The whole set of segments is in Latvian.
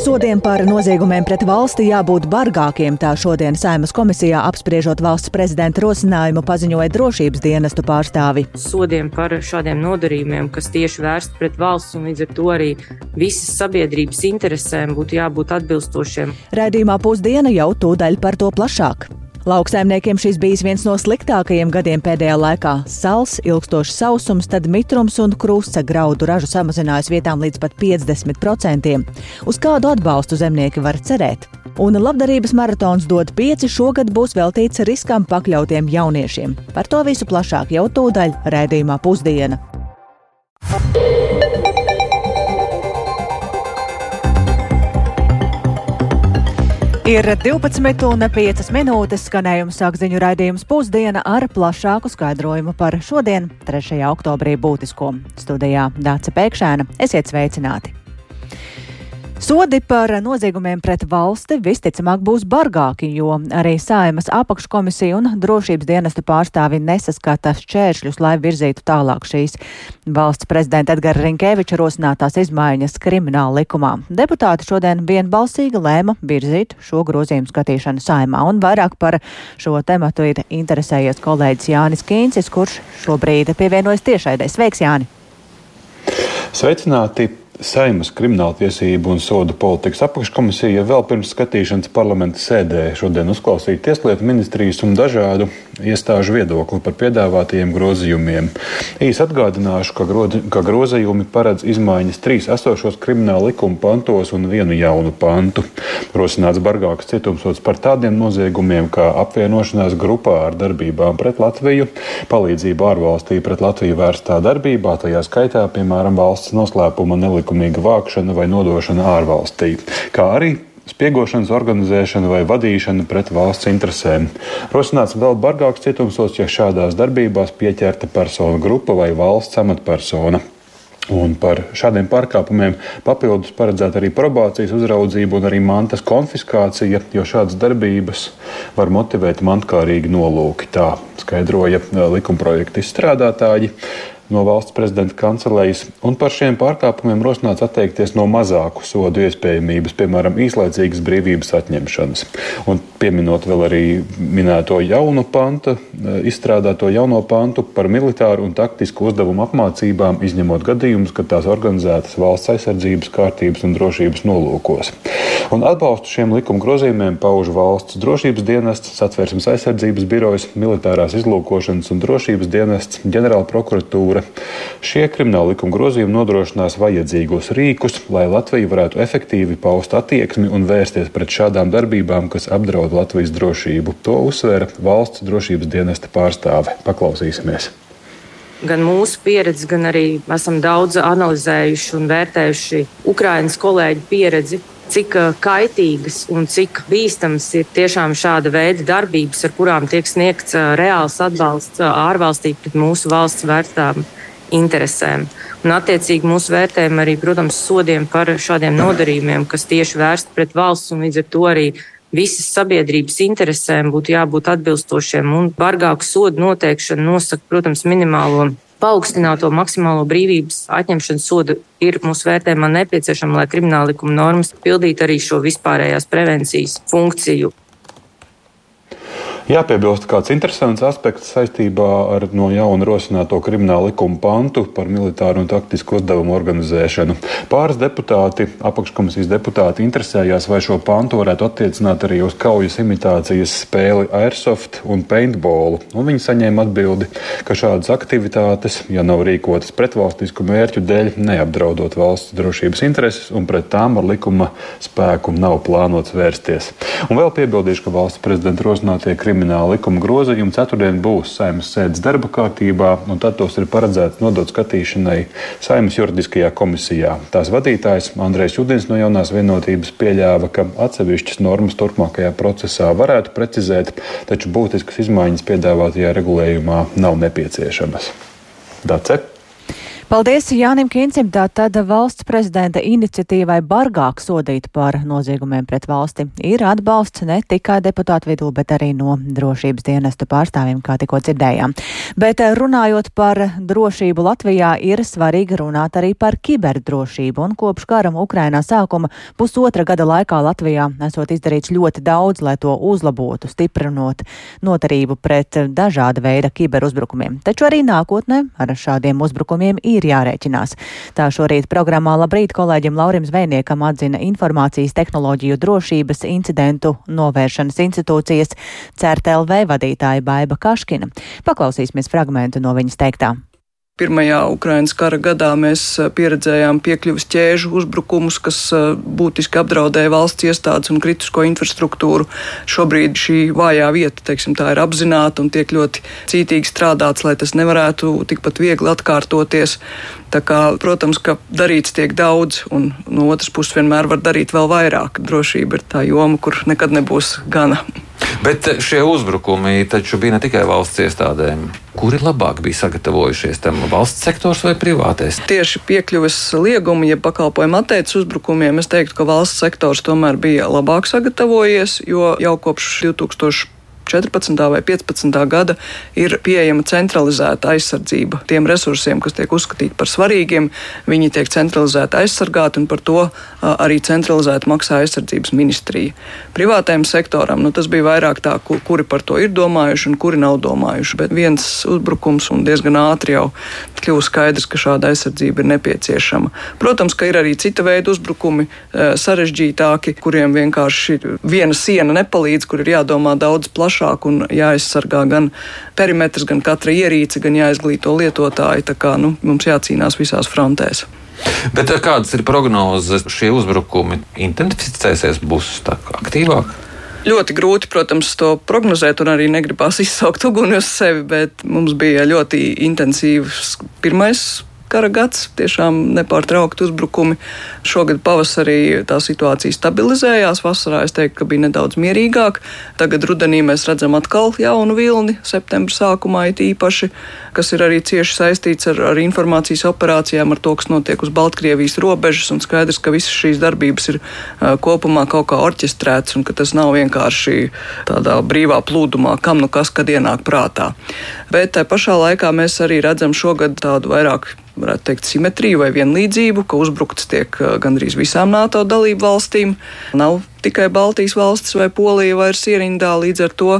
Sodiem par noziegumiem pret valsti jābūt bargākiem, tā šodien Saimas komisijā apspriežot valsts prezidenta rosinājumu paziņoja drošības dienestu pārstāvi. Sodiem par šādiem nodarījumiem, kas tieši vērsti pret valsts un līdz ar to arī visas sabiedrības interesēm būtu jābūt atbilstošiem. Raidījumā pusdiena jau tūdaļ par to plašāk. Lauksaimniekiem šis bijis viens no sliktākajiem gadiem pēdējā laikā. Sals, ilgstošs sausums, tad mitrums un krusta graudu ražu samazinājis vietām līdz pat 50%. Uz kādu atbalstu zemnieki var cerēt? Un labdarības maratons dod pieci šogad būs veltīts riskam pakļautiem jauniešiem. Par to visu plašāk jau tūdaļ rēdījumā pusdiena. Ir 12,5 minūtes skanējums sāk ziņu raidījums pusdiena ar plašāku skaidrojumu par šodien, 3. oktobrī būtisko. Studijā Dāca Pēkšēna. Esiet sveicināti! Sodi par noziegumiem pret valsti visticamāk būs bargāki, jo arī Saimas apakškomisija un drošības dienesta pārstāvi nesaskata šķēršļus, lai virzītu tālāk šīs valsts prezidenta Edgara Rinkēviča rosinātās izmaiņas krimināla likumā. Deputāti šodien vienbalsīgi lēma virzīt šo grozījumu skatīšanu Saimā, un vairāk par šo tematu ir interesējies kolēģis Jānis Kīncis, kurš šobrīd pievienojas tiešaidē. Sveiks, Jāni! Sveicināti! Saimas krimināltiesību un sodu politikas apakškomisija vēl pirms skatīšanas parlamenta sēdē šodien uzklausīja Tieslietu ministrijas un dažādu iestāžu viedokli par piedāvātajiem grozījumiem. Īs atgādināšu, ka, grozi, ka grozījumi paredz izmaiņas trīs esošos krimināla likuma pantos un vienu jaunu pantu. Rosināts bargāks cietumsots par tādiem noziegumiem kā apvienošanās grupā ar darbībām pret Latviju, palīdzību ārvalstī pret Latviju vērstā darbībā, tajā skaitā, piemēram, valsts noslēpuma nelikuma nelikumīga vākšana vai nodošana ārvalstī, kā arī spiegošanas organizēšana vai vadīšana pret valsts interesēm. Rosināts vēl bargāks cietumsos, ja šādās darbībās pieķerta persona grupa vai valsts amatpersona. Un par šādiem pārkāpumiem papildus paredzēta arī probācijas uzraudzība un arī mantas konfiskācija, jo šādas darbības var motivēt mantkārīgi nolūki. Tā skaidroja likumprojekta izstrādātāji no valsts prezidenta kancelējas, un par šiem pārkāpumiem rosināts atteikties no mazāku sodu iespējamības, piemēram, īslaicīgas brīvības atņemšanas. Un pieminot vēl arī minēto jaunu pantu, eh, izstrādāto jauno pantu par militāru un taktisku uzdevumu apmācībām, izņemot gadījumus, kad tās organizētas valsts aizsardzības, kārtības un drošības nolūkos. Un atbalstu šiem likuma grozījumiem pauž valsts drošības dienests, satversmes aizsardzības birojas, militārās izlūkošanas un drošības dienests, ģenerāla Savienība. Šie krimināla likuma grozījumi nodrošinās vajadzīgos rīkus, lai Latvija varētu efektīvi paust attieksmi un vērsties pret šādām darbībām, kas apdraud Latvijas drošību. To uzsvēra valsts drošības dienesta pārstāve. Paklausīsimies! gan mūsu pieredzi, gan arī esam daudz analizējuši un vērtējuši Ukraiņas kolēģu pieredzi. Cik kaitīgas un cik bīstamas ir tiešām šāda veida darbības, ar kurām tiek sniegts reāls atbalsts ārvalstī pret mūsu valsts vērtām interesēm. Un, attiecīgi, mūsu vērtējumi arī, protams, sodiem par šādiem nodarījumiem, kas tieši vērsti pret valsts un līdz ar to arī visas sabiedrības interesēm būtu jābūt atbilstošiem. Un bargāku sodu noteikšana nosaka, protams, minimālo paaugstināto maksimālo brīvības atņemšanas sodu ir mūsu vērtējumā nepieciešama, lai krimināla likuma normas pildītu arī šo vispārējās prevencijas funkciju. Jāpiebilst, kāds interesants aspekts saistībā ar no jauna rosināto kriminālu likumu pantu par militāru un taktisku uzdevumu organizēšanu. Pāris deputāti, apakškomisijas deputāti, interesējās, vai šo pantu varētu attiecināt arī uz kaujas imitācijas spēli Airsoft un paintballu. Un viņi saņēma atbildi, ka šādas aktivitātes, ja nav rīkotas pretvalstisku mērķu dēļ, neapdraudot valsts drošības intereses, un pret tām ar likuma spēku nav plānots vērsties. Un vēl piebildīšu, ka valsts prezidenta rosinātie krimināli krimināla likuma grozījumi ceturtdien būs saimnes sēdes darba kārtībā, un tad tos ir paredzēts nodot skatīšanai saimnes juridiskajā komisijā. Tās vadītājs Andrejs Judins no jaunās vienotības pieļāva, ka atsevišķas normas turpmākajā procesā varētu precizēt, taču būtiskas izmaiņas piedāvātajā regulējumā nav nepieciešamas. Dace? Paldies Jānim Kincim. Tātad valsts prezidenta iniciatīvai bargāk sodīt par noziegumiem pret valsti ir atbalsts ne tikai deputātu vidū, bet arī no drošības dienestu pārstāvjiem, kā tikko dzirdējām. Bet eh, runājot par drošību Latvijā, ir svarīgi runāt arī par kiberdrošību. Un kopš karam Ukrainā sākuma pusotra gada laikā Latvijā esot izdarīts ļoti daudz, lai to uzlabotu, stiprinot notarību pret dažāda veida kiberuzbrukumiem. Taču arī nākotnē ar šādiem uzbrukumiem ir ir jārēķinās. Tā šorīt programmā Labrīt kolēģim Laurim Zvejniekam atzina informācijas tehnoloģiju drošības incidentu novēršanas institūcijas CERTLV vadītāja Baiba Kaškina. Paklausīsimies fragmentu no viņas teiktā. Pirmajā Ukraiņas kara gadā mēs eh, pieredzējām piekļuvis ķēžu uzbrukumus, kas eh, būtiski apdraudēja valsts iestādes un kritisko infrastruktūru. Šobrīd šī vājā vieta, teiksim, tā ir apzināta un tiek ļoti cītīgi strādāts, lai tas nevarētu tikpat viegli atkārtoties. Tā kā, protams, ka darīts tiek daudz, un no otras puses vienmēr var darīt vēl vairāk. Drošība ir tā joma, kur nekad nebūs gana. Bet šie uzbrukumi taču bija ne tikai valsts iestādēm. Kuri labāk bija sagatavojušies tam valsts sektors vai privātais? Tieši piekļuves liegumu, ja pakalpojumu atteicis uzbrukumiem, es teiktu, ka valsts sektors tomēr bija labāk sagatavojies, jo jau kopš 2000. 14. vai 15. gada ir pieejama centralizēta aizsardzība tiem resursiem, kas tiek uzskatīti par svarīgiem. Viņi tiek centralizēti aizsargāti un par to arī centralizēti maksā aizsardzības ministrija. Privātajam sektoram nu, tas bija vairāk tā, kuri par to ir domājuši un kuri nav domājuši. Bet viens uzbrukums un diezgan ātri jau kļuva skaidrs, ka šāda aizsardzība ir nepieciešama. Protams, ka ir arī cita veida uzbrukumi, sarežģītāki, kuriem vienkārši viena siena nepalīdz, kur ir jādomā daudz plašāk plašāk un jāaizsargā gan perimetrs, gan katra ierīce, gan jāizglīto lietotāji. Tā kā nu, mums jācīnās visās frontēs. Bet eh, kādas ir prognozes? Šie uzbrukumi intensificēsies, būs aktīvāk? Ļoti grūti, protams, to prognozēt, un arī negribās izsaukt uguni uz sevi, bet mums bija ļoti intensīvs pirmais kara gads, tiešām nepārtraukti uzbrukumi. Šogad pavasarī tā situācija stabilizējās, vasarā es teiktu, ka bija nedaudz mierīgāk. Tagad rudenī mēs redzam atkal jaunu vilni, septembra sākumā it īpaši, kas ir arī cieši saistīts ar, ar informācijas operācijām, ar to, kas notiek uz Baltkrievijas robežas, un skaidrs, ka visas šīs darbības ir kopumā kaut kā orķestrēts, un ka tas nav vienkārši tādā brīvā plūdumā, kam nu kas kad ienāk prātā. Bet tā pašā laikā mēs arī redzam šogad tādu vairāk varētu teikt, simetriju vai vienlīdzību, ka uzbrukts tiek gandrīz visām NATO dalību valstīm. Nav tikai Baltijas valstis vai Polija vairs ierindā. Līdz ar to,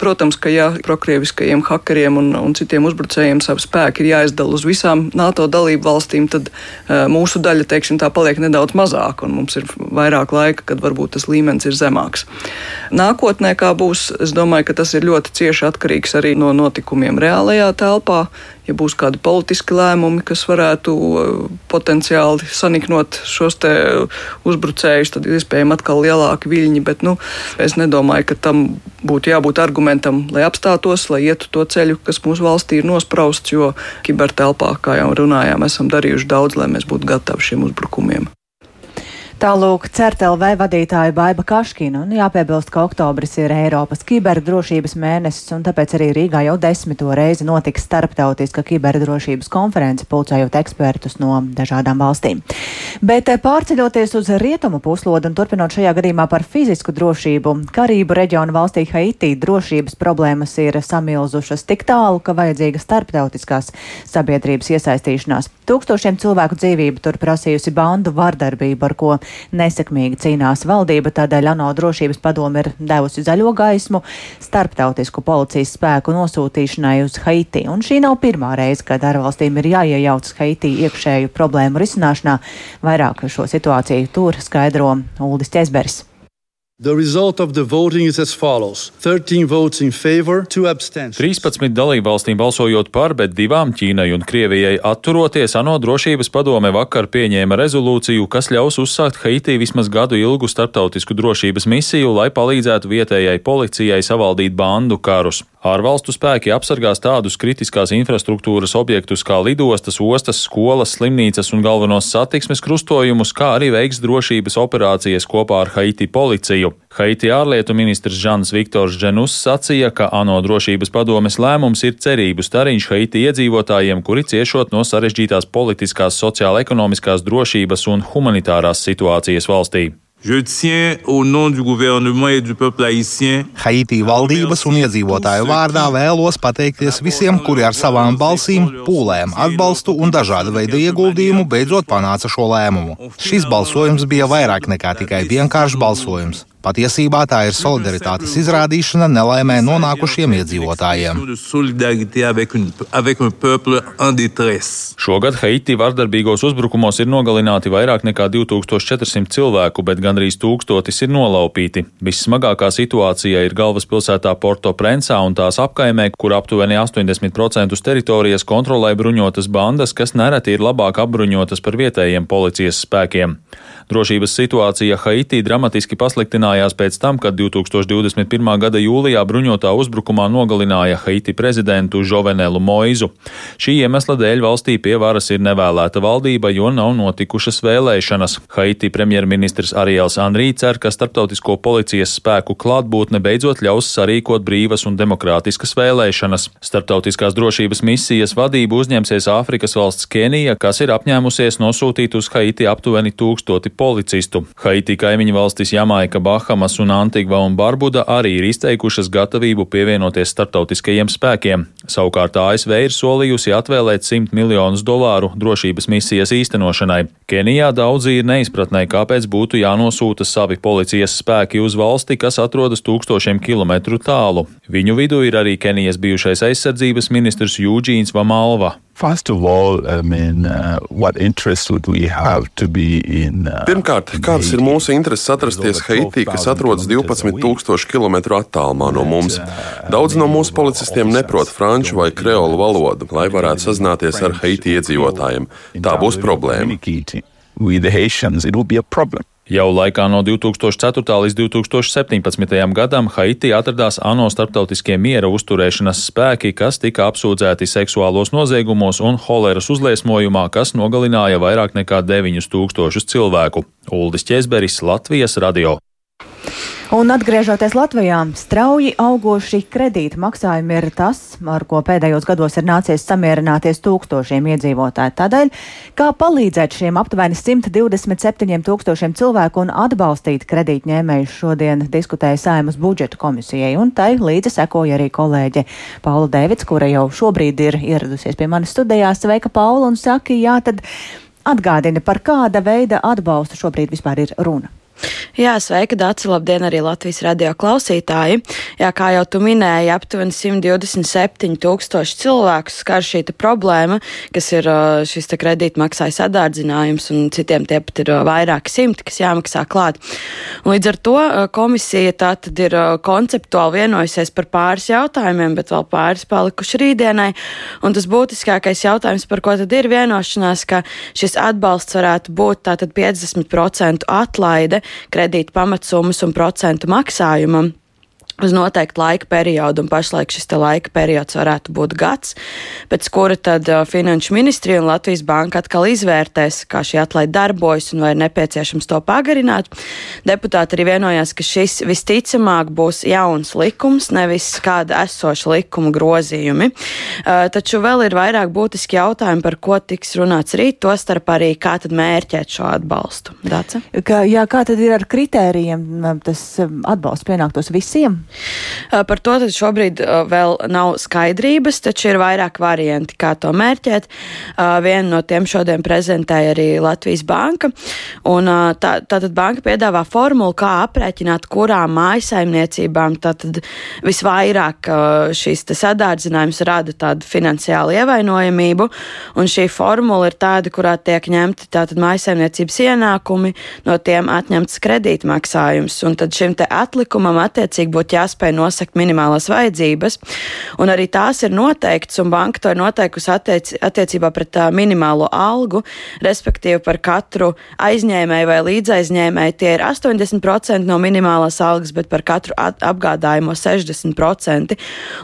protams, ka ja prokrieviskajiem hakeriem un, un citiem uzbrucējiem savu spēku ir jāizdala uz visām NATO dalību valstīm, tad uh, mūsu daļa, teiksim, tā paliek nedaudz mazāka, un mums ir vairāk laika, kad varbūt tas līmenis ir zemāks. Nākotnē, kā būs, es domāju, ka tas ir ļoti cieši atkarīgs arī no notikumiem reālajā telpā. Ja būs kādi politiski lēmumi, kas varētu potenciāli saniknot šos uzbrucējus, tad iespējams atkal lielā lielāki viļņi, bet nu, es nedomāju, ka tam būtu jābūt argumentam, lai apstātos, lai ietu to ceļu, kas mūsu valstī ir nosprausts, jo kibertelpā, kā jau runājām, esam darījuši daudz, lai mēs būtu gatavi šiem uzbrukumiem. Tālūk, CERTLV vadītāja Baiba Kaškina, un jāpiebilst, ka oktobris ir Eiropas kiberdrošības mēnesis, un tāpēc arī Rīgā jau desmito reizi notiks starptautiska kiberdrošības konference, pulcējot ekspertus no dažādām valstīm. Bet eh, pārceļoties uz rietumu puslodu un turpinot šajā gadījumā par fizisku drošību, Karību reģionu valstī Haitī drošības problēmas ir samilzušas tik tālu, ka vajadzīga starptautiskās sabiedrības iesaistīšanās. Tūkstošiem cilvēku dzīvību tur prasījusi bandu vardarbību, ar ko nesekmīgi cīnās valdība, tādēļ ANO drošības padome ir devusi zaļo gaismu starptautisku policijas spēku nosūtīšanai uz Haiti. Un šī nav pirmā reize, kad ārvalstīm ir jāiejaucas Haiti iekšēju problēmu risināšanā. Vairāk šo situāciju tur skaidro Uldis Česberis. The result of the voting is as follows: 13 votes in favor, 2 abstentions. 13 dalībvalstīm balsojot par, bet divām Ķīnai un Krievijai atturoties, ANO drošības padome vakar pieņēma rezolūciju, kas ļaus uzsākt Haitī vismaz gadu ilgu starptautisku drošības misiju, lai palīdzētu vietējai policijai savaldīt bandu karus. Ārvalstu spēki apsargās tādus kritiskās infrastruktūras objektus kā lidostas, ostas, skolas, slimnīcas un galvenos satiksmes krustojumus, kā arī veiks drošības operācijas kopā ar Haiti policiju. Haiti ārlietu ministrs Žans Viktors Dženus sacīja, ka ANO drošības padomes lēmums ir cerību stariņš Haiti iedzīvotājiem, kuri ciešot no sarežģītās politiskās, sociāla-ekonomiskās drošības un humanitārās situācijas valstī. Haiti valdības un iedzīvotāju vārdā vēlos pateikties visiem, kuri ar savām balsīm, pūlēm, atbalstu un dažāda veida ieguldījumu beidzot panāca šo lēmumu. Šis balsojums bija vairāk nekā tikai vienkāršs balsojums. Patiesībā tā ir solidaritātes izrādīšana nelaimē nonākušiem iedzīvotājiem. Šogad Haiti vardarbīgos uzbrukumos ir nogalināti vairāk nekā 2400 cilvēku, bet gandrīz tūkstotis ir nolaupīti. Vissmagākā situācija ir galvaspilsētā Porto Prensā un tās apkaimē, kur aptuveni 80% teritorijas kontrolē bruņotas bandas, kas nereti ir labāk apbruņotas par vietējiem policijas spēkiem. Drošības situācija Haitī dramatiski pasliktinājās pēc tam, kad 2021. gada jūlijā bruņotā uzbrukumā nogalināja Haiti prezidentu Žovenelu Moizu. Šī iemesla dēļ valstī pie varas ir nevēlēta valdība, jo nav notikušas vēlēšanas. Haiti premjerministrs Ariels Anrī cer, ka starptautisko policijas spēku klātbūtne beidzot ļaus sarīkot brīvas un demokrātiskas vēlēšanas. Starptautiskās drošības misijas vadību uzņemsies Āfrikas valsts Kenija, kas ir apņēmusies nosūtīt uz Haiti aptuveni tūkstoti policistu. Haiti kaimiņu valstis Jamaika, Bahamas un Antigva un Barbuda arī ir izteikušas gatavību pievienoties starptautiskajiem spēkiem. Savukārt ASV ir solījusi atvēlēt 100 miljonus dolāru drošības misijas īstenošanai. Kenijā daudzi ir neizpratnē, kāpēc būtu jānosūta savi policijas spēki uz valsti, kas atrodas tūkstošiem kilometru tālu. Viņu vidū ir arī Kenijas bijušais aizsardzības ministrs Jūģīns Vamalva. First of all, I mean, uh, what interest would we have to be in? Uh, Pirmkārt, kādas ir mūsu intereses atrasties Haitī, kas atrodas 12,000 km attālumā no mums? Daudz no mūsu policistiem neprot franču vai kreolu valodu, lai varētu sazināties ar Haiti iedzīvotājiem. Tā būs problēma. Jau laikā no 2004. līdz 2017. gadam Haiti atradās ANO starptautiskie miera uzturēšanas spēki, kas tika apsūdzēti seksuālos noziegumos un holeras uzliesmojumā, kas nogalināja vairāk nekā 9000 cilvēku. Uldis Česberis, Latvijas radio. Un atgriežoties Latvijā, strauji augoši kredīta maksājumi ir tas, ar ko pēdējos gados ir nācies samierināties tūkstošiem iedzīvotāju. Tādēļ, kā palīdzēt šiem aptuveni 127 tūkstošiem cilvēku un atbalstīt kredītņēmējus šodien diskutēja Saimas budžeta komisijai, un tai līdzi sekoja arī kolēģe Paula Dēvids, kura jau šobrīd ir ieradusies pie manis studijā. Sveika, Paula, un saka, jā, tad atgādina, par kāda veida atbalstu šobrīd vispār ir runa. Jā, sveika, Dārts. Labdien, arī Latvijas radio klausītāji. Jā, kā jau tu minēji, aptuveni 127 tūkstoši cilvēku skar šī problēma, kas ir šis kredītmaksājas sadārdzinājums, un citiem tie pat ir vairāki simti, kas jāmaksā klāt. Un līdz ar to komisija tā tad ir konceptuāli vienojusies par pāris jautājumiem, bet vēl pāris palikuši rītdienai. Un tas būtiskākais jautājums, par ko tad ir vienošanās, ka šis atbalsts varētu būt tātad 50% atlaide kredīta pamatsummas un procentu maksājumam uz noteiktu laika periodu, un pašlaik šis laika periods varētu būt gads, pēc kura tad uh, Finanšu ministrija un Latvijas banka atkal izvērtēs, kā šī atlaide darbojas un vai ir nepieciešams to pagarināt. Deputāti arī vienojās, ka šis visticamāk būs jauns likums, nevis kāda esoša likuma grozījumi. Uh, taču vēl ir vairāk būtiski jautājumi, par ko tiks runāts rīt, to starp arī kā tad mērķēt šo atbalstu. Dace? Kā, jā, kā tad ir ar kritērijiem? Tas um, atbalsts pienāktos visiem? Par to šobrīd vēl nav skaidrības, taču ir vairāk varianti, kā to mērķēt. Vienu no tiem šodien prezentēja arī Latvijas banka. Un, tā, tātad banka piedāvā formulu, kā aprēķināt, kurām mājasaimniecībām visvairāk šīs sadārdzinājums rada tādu finansiālu ievainojamību. Un šī formula ir tāda, kurā tiek ņemti tātad mājasaimniecības ienākumi, no tiem atņemts kredītmaksājums. Un tad šim te atlikumam attiecīgi būtu jāspēj nosakt minimālās vajadzības, un arī tās ir noteikts, un banka to ir noteikusi attiec, attiecībā pret minimālo algu, respektīvi par katru aizņēmēju vai līdzaizņēmēju. Tie ir 80% no minimālās algas, bet par katru apgādājumu 60%.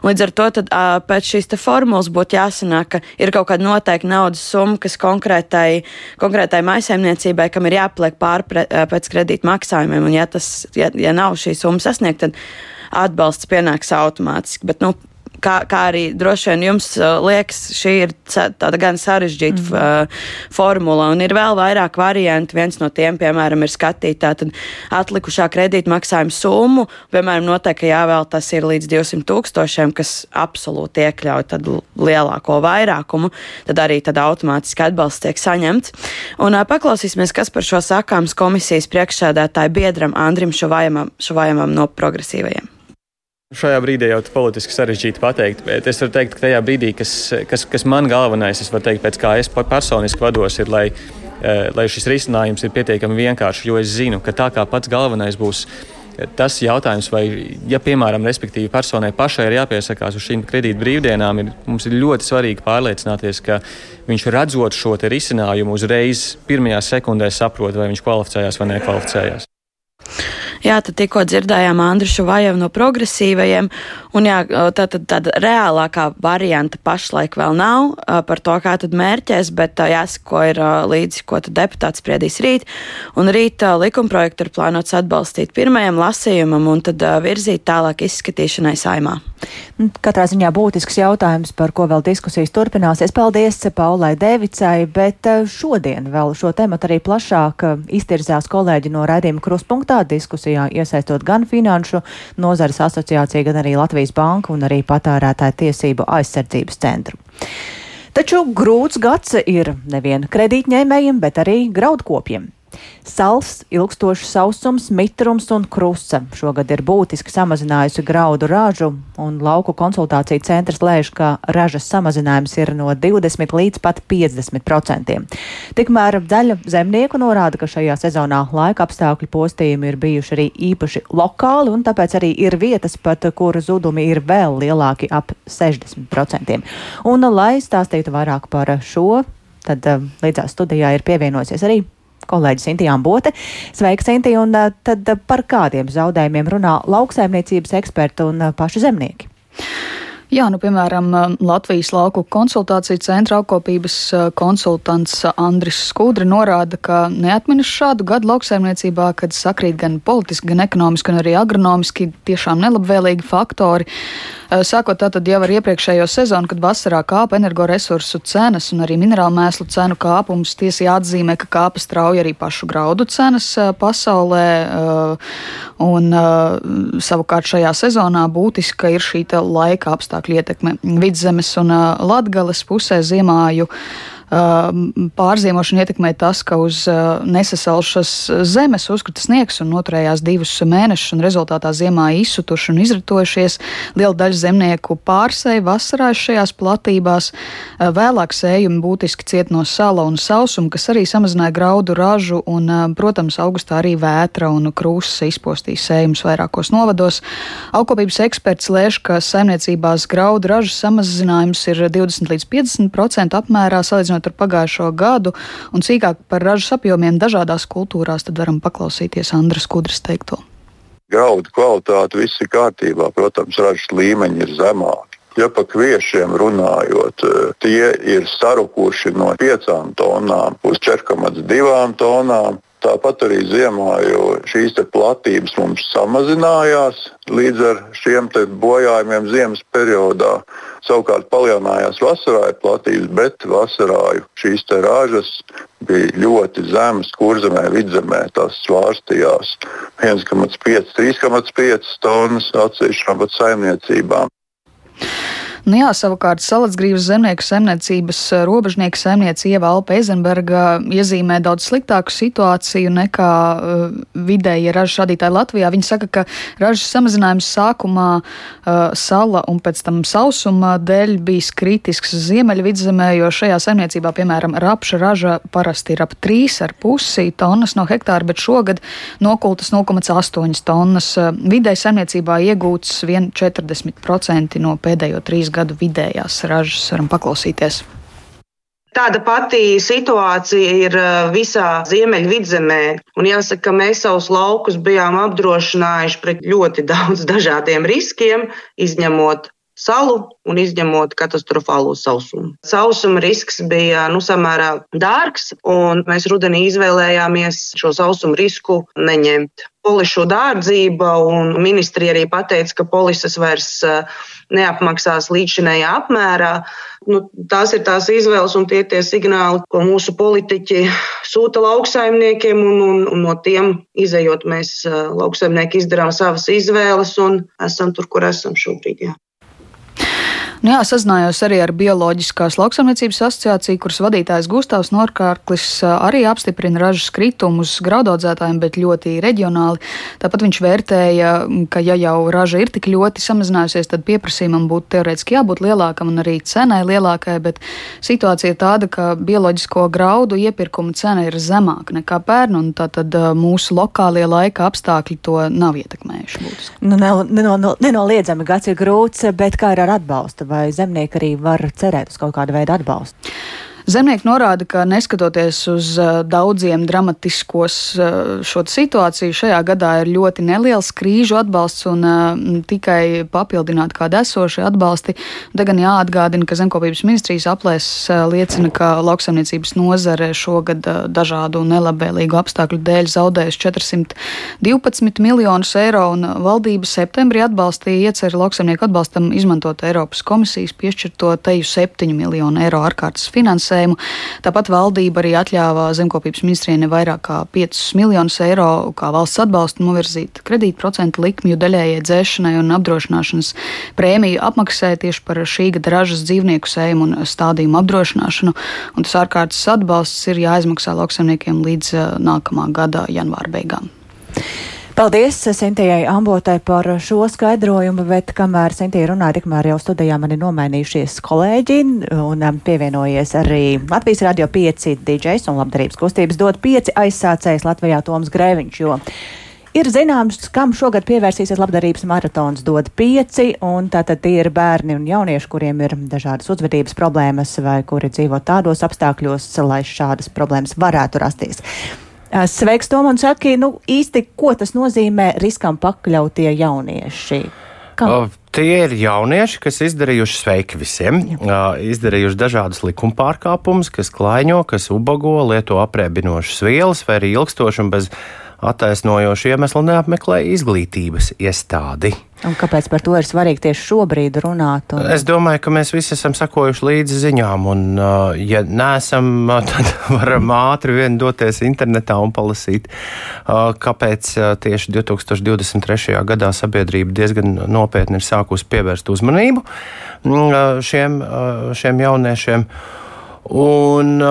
Līdz ar to tad, pēc šīs formulas būtu jāsanāk, ka ir kaut kāda noteikta naudas summa, kas konkrētai, konkrētai maisaimniecībai, kam ir jāpliek pāri pēc kredīta maksājumiem, un ja, tas, ja, ja nav šī summa sasniegta, tad atbalsts pienāks automātiski. Bet, nu, kā, kā arī droši vien jums uh, liekas, šī ir tāda gan sarežģīta mm -hmm. formula, un ir vēl vairāk variantu. Viens no tiem, piemēram, ir skatīt tātad atlikušā kredīta maksājuma summu. Piemēram, noteikti jāvēl tas ir līdz 200 tūkstošiem, kas absolūti iekļauj lielāko vairākumu, tad arī tad automātiski atbalsts tiek saņemts. Un uh, paklausīsimies, kas par šo sakāms komisijas priekšsēdētāju biedram Andrim Šuvājamam no progresīvajiem. Šajā brīdī jau politiski sarežģīti pateikt, bet es varu teikt, ka tajā brīdī, kas, kas, kas man galvenais, es varu teikt, pēc kā es personiski vados, ir, lai, eh, lai šis risinājums ir pietiekami vienkāršs, jo es zinu, ka tā kā pats galvenais būs tas jautājums, vai, ja, piemēram, personai pašai ir jāpiesakās uz šīm kredīt brīvdienām, ir, mums ir ļoti svarīgi pārliecināties, ka viņš redzot šo risinājumu uzreiz pirmajā sekundē saprot, vai viņš kvalificējās vai nekvalificējās. Jā, tad tikko dzirdējām Andrišu Vajevu no progresīvajiem, un jā, tā tad tāda reālākā varianta pašlaik vēl nav par to, kā tad mērķēs, bet jāsako ir līdzi, ko tad deputāts spriedīs rīt, un rīt likumprojektu ir plānots atbalstīt pirmajam lasījumam un tad virzīt tālāk izskatīšanai saimā. Nu, katrā ziņā būtisks jautājums, par ko vēl diskusijas turpināsies. Paldies Paulai Devicai, bet šodien vēl šo tematu arī plašāk iztirzās kolēģi no raidījuma kruspunktā diskusija diskusijā iesaistot gan Finanšu nozares asociāciju, gan arī Latvijas Banku un arī patērētāju tiesību aizsardzības centru. Taču grūts gads ir nevien kredītņēmējiem, bet arī graudkopiem. Sals, ilgstošs sausums, mitrums un krusta šogad ir būtiski samazinājusi graudu ražu, un lauku konsultāciju centrs lēš, ka ražas samazinājums ir no 20 līdz pat 50 procentiem. Tikmēr daļa zemnieku norāda, ka šajā sezonā laika apstākļu postījumi ir bijuši arī īpaši lokāli, un tāpēc arī ir vietas, pat kur zudumi ir vēl lielāki ap 60 procentiem. Un, lai stāstītu vairāk par šo, tad eh, līdzās studijā ir pievienojusies arī kolēģis Intijām Bote. Sveika, Intī, un tad par kādiem zaudējumiem runā lauksaimniecības eksperti un paši zemnieki? Jā, nu, piemēram, Latvijas lauku konsultāciju centra apkopības konsultants Andris Skudri norāda, ka neatminas šādu gadu lauksaimniecībā, kad sakrīt gan politiski, gan ekonomiski, gan arī agronomiski tiešām nelabvēlīgi faktori. Eh, sākot tātad jau ar iepriekšējo sezonu, kad vasarā kāpa energoresursu cenas un arī minerālu mēslu cenu kāpums, tiesa jāatzīmē, ka kāpa strauji arī pašu graudu cenas eh, pasaulē. Eh, un savukārt šajā sezonā būtiska ir šī laika apstākļu ietekme. Vidzemes un Latgales pusē ziemāju pārziemošanu ietekmē tas, ka uz nesasalšas zemes uzkrita sniegs un noturējās divus mēnešus, un rezultātā ziemā izsutuši un izritojušies. Liela daļa zemnieku pārsēja vasarā šajās platībās. Vēlāk sējumi būtiski ciet no sala un sausuma, kas arī samazināja graudu ražu, un, protams, augustā arī vētra un krūzes izpostīja sējumus vairākos novados. Aukopības eksperts lēš, ka saimniecībās graudu ražas samazinājums ir 20 līdz 50% apmērā salīdzinot salīdzinot ar pagājušo gadu un cīkāk par ražas apjomiem dažādās kultūrās, tad varam paklausīties Andras Kudras teikto. Graudu kvalitāte viss ir kārtībā, protams, ražas līmeņi ir zemāki. Ja par kviešiem runājot, tie ir sarukuši no 5 tonām uz 4,2 tonām. Tāpat arī ziemā, jo šīs platības mums samazinājās līdz ar šiem bojājumiem ziemas periodā. Savukārt palielinājās vasarāju platības, bet vasarāju šīs rāžas bija ļoti zemas. Kurzemē, vidzemē tās svārstījās 1,5, 3,5 tonnas atsevišķām pat saimniecībām. Nu jā, savukārt Salacgrīvas zemnieku saimniecības eh, robežnieka saimniece Ieva Alpa Eizenberga iezīmē daudz sliktāku situāciju nekā uh, vidēji ražas radītāji Latvijā. Viņa saka, ka ražas samazinājums sākumā uh, sala un pēc tam sausuma dēļ bijis kritisks Ziemeļvidzemē, jo šajā saimniecībā, piemēram, rapša raža parasti ir ap 3,5 tonnas no hektāra, bet šogad nokultas 0,8 tonnas. Vidēji saimniecībā iegūts 1,40% no pēdējo trīs gadu vidējās ražas. Varam paklausīties. Tāda pati situācija ir uh, visā Ziemeļvidzemē. Un jāsaka, ka mēs savus laukus bijām apdrošinājuši pret ļoti daudz dažādiem riskiem, izņemot salu un izņemot katastrofālo sausumu. Sausuma risks bija nu, samērā dārgs, un mēs rudenī izvēlējāmies šo sausumu risku neņemt. Polišu dārdzība un ministrija arī pateica, ka polises vairs uh, neapmaksās līdzinējā apmērā. Nu, tās ir tās izvēles un tie tie signāli, ko mūsu politiķi sūta lauksaimniekiem, un, un, un no tiem izējot, mēs lauksaimnieki izdarām savas izvēles un esam tur, kur esam šobrīd. Jā. Nu jā, sazinājos arī ar Bioloģiskās lauksaimniecības asociāciju, kuras vadītājs Gustavs Norkārklis arī apstiprina ražas kritumus graudaudzētājiem, bet ļoti reģionāli. Tāpat viņš vērtēja, ka ja jau raža ir tik ļoti samazinājusies, tad pieprasījumam būtu teorētiski jābūt lielākam un arī cenai lielākai, bet situācija ir tāda, ka bioloģisko graudu iepirkuma cena ir zemāka nekā pērn, un tātad mūsu lokālie laika apstākļi to nav ietekmējuši. Būtiski. Nu, nenoliedzami gads ir grūts, bet kā ir ar atbalstu? Vai zemnieki arī var cerēt uz kaut kādu veidu atbalstu? Zemnieki norāda, ka neskatoties uz daudziem dramatiskos šo situāciju, šajā gadā ir ļoti neliels krīžu atbalsts un tikai papildināt kādu esošu atbalsti. Te gan jāatgādina, ka zemkopības ministrijas aplēses liecina, ka lauksaimniecības nozare šogad dažādu nelabvēlīgu apstākļu dēļ zaudējusi 412 miljonus eiro, un valdība septembrī atbalstīja ieceru lauksaimnieku atbalstam izmantot Eiropas komisijas piešķirto teju 7 miljonu eiro ārkārtas finansējumu finansējumu. Tāpat valdība arī atļāva zemkopības ministrijai ne vairāk kā 5 miljonus eiro kā valsts atbalstu novirzīt kredītprocentu likmju daļējai dzēšanai un apdrošināšanas prēmiju apmaksai tieši par šī gada ražas dzīvnieku sējumu un stādījumu apdrošināšanu. Un tas ārkārtas atbalsts ir jāizmaksā lauksaimniekiem līdz eh, nākamā gada janvāra beigām. Paldies Sintījai Ambotai par šo skaidrojumu, bet kamēr Sintija runāja, tikmēr jau studijā man ir nomainījušies kolēģi un um, pievienojies arī Latvijas Radio 5 DJs un labdarības kustības dod 5 aizsācējs Latvijā Toms Grēviņš, jo Ir zināms, kam šogad pievērsīsies labdarības maratons dod pieci, un tātad tie ir bērni un jaunieši, kuriem ir dažādas uzvedības problēmas vai kuri dzīvo tādos apstākļos, lai šādas problēmas varētu rasties. Sveiks, Tom, un saki, nu īsti, ko tas nozīmē riskam pakļautie jaunieši? Kam? Tie ir jaunieši, kas izdarījuši sveiki visiem, Jā. izdarījuši dažādus likuma pārkāpumus, kas klaiņo, kas ubago, lieto apreibinošas vielas vai arī ilgstoši un bez attaisnojošu iemeslu neapmeklē izglītības iestādi. Un kāpēc par to ir svarīgi tieši šobrīd runāt? Un... Es domāju, ka mēs visi esam sakojuši līdzi ziņām, un, uh, ja neesam, tad varam ātri vien doties internetā un palasīt, uh, kāpēc uh, tieši 2023. gadā sabiedrība diezgan nopietni ir sākusi pievērst uzmanību mm, šiem, šiem jauniešiem. Un,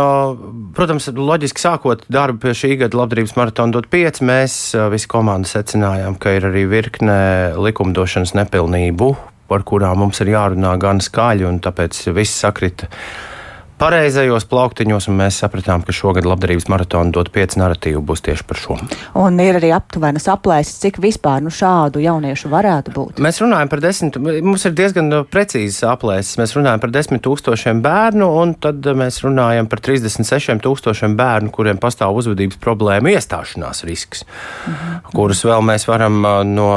protams, loģiski sākot darbu pie šī gada labdarības maratona dot 5, mēs visi komanda secinājām, ka ir arī virkne likumdošanas nepilnību, par kurām mums ir jārunā gan skaļi, un tāpēc viss sakrita pareizajos plauktiņos, un mēs sapratām, ka šogad labdarības maratona dot pieci narratīvu būs tieši par šo. Un ir arī aptuvenas aplēses, cik vispār nu, šādu jauniešu varētu būt. Mēs runājam par desmit, mums ir diezgan precīzas aplēses. Mēs runājam par desmit tūkstošiem bērnu, un tad mēs runājam par 36 tūkstošiem bērnu, kuriem pastāv uzvedības problēmu iestāšanās risks, mhm. kurus vēl mēs varam no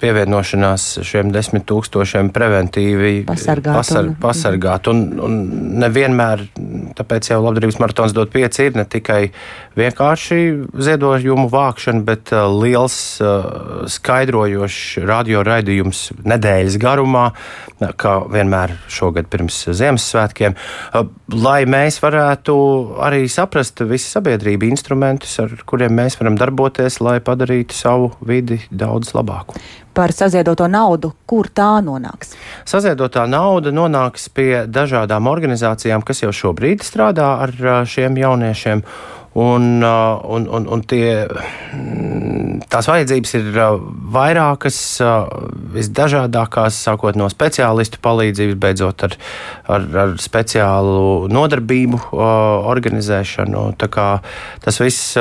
pievienošanās šiem desmit tūkstošiem preventīvi pasargāt. Pasar, un, pasargāt un, un nevienmēr tāpēc jau labdarības maratons dot pieci ir ne tikai vienkārši ziedojumu vākšana, bet uh, liels uh, skaidrojošs radio raidījums nedēļas garumā, kā vienmēr šogad pirms Ziemassvētkiem, uh, lai mēs varētu arī saprast visu sabiedrību instrumentus, ar kuriem mēs varam darboties, lai padarītu savu vidi daudz labāku. Par saziedoto naudu, kur tā nonāks? Saziedotā nauda nonāks pie dažādām organizācijām, kas jau šobrīd strādā ar šiem jauniešiem. Un, un, un, un tie, tās vajadzības ir vairākas, visdažādākās, sākot no speciālistu palīdzības, beidzot ar, ar, ar speciālu nodarbību organizēšanu. Tas viss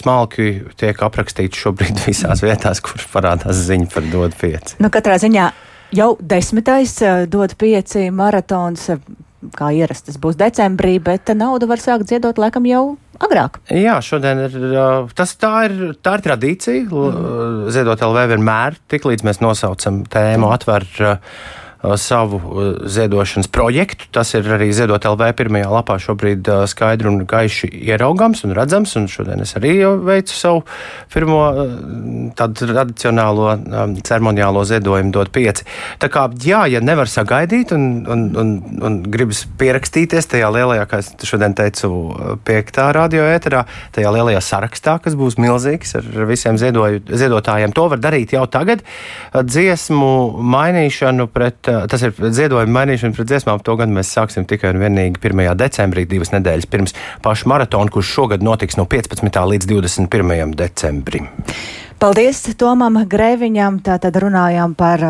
smalki tiek aprakstīts šobrīd visās vietās, kur parādās ziņa par dod pieci. Nu, katrā ziņā jau desmitais dod pieci maratons kā ierasts, būs decembrī, bet naudu var sākt ziedot laikam jau agrāk. Jā, šodien ir, tas, tā, ir, tā ir tradīcija. Mm. Ziedot LV vienmēr, tiklīdz mēs nosaucam tēmu, atver Uh, savu uh, ziedošanas projektu. Tas ir arī Ziedot LV pirmajā lapā šobrīd uh, skaidri un gaiši ieraugams un redzams. Un šodien es arī veicu savu pirmo tādu tradicionālo um, ceremoniālo ziedojumu dot pieci. Tā kā, jā, ja nevar sagaidīt un, un, un, un gribas pierakstīties tajā lielajā, kā es šodien teicu, piektā radio ēterā, tajā lielajā sarakstā, kas būs milzīgs ar visiem ziedoju, ziedotājiem, to var darīt jau tagad. Dziesmu mainīšanu pret tas ir ziedojuma mainīšana pret dziesmām. To gan mēs sāksim tikai un vienīgi 1. decembrī, divas nedēļas pirms paša maratona, kurš šogad notiks no 15. līdz 21. decembrim. Paldies Tomam Grēviņam. Tātad runājām par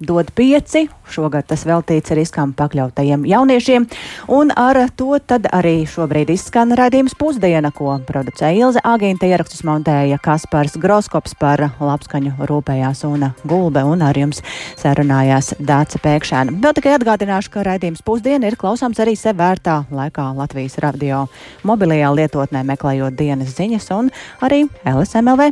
dod pieci. Šogad tas veltīts riskām pakļautajiem jauniešiem. Un ar to tad arī šobrīd izskan raidījums pusdiena, ko producēja Ilze Agīnta, ierakstus montēja Kaspars Groskops par labskaņu rūpējās un gulbe, un ar jums sarunājās Dāca Pēkšēna. Vēl tikai atgādināšu, ka raidījums pusdiena ir klausāms arī sev vērtā laikā Latvijas radio mobilajā lietotnē meklējot dienas ziņas un arī LSMLV.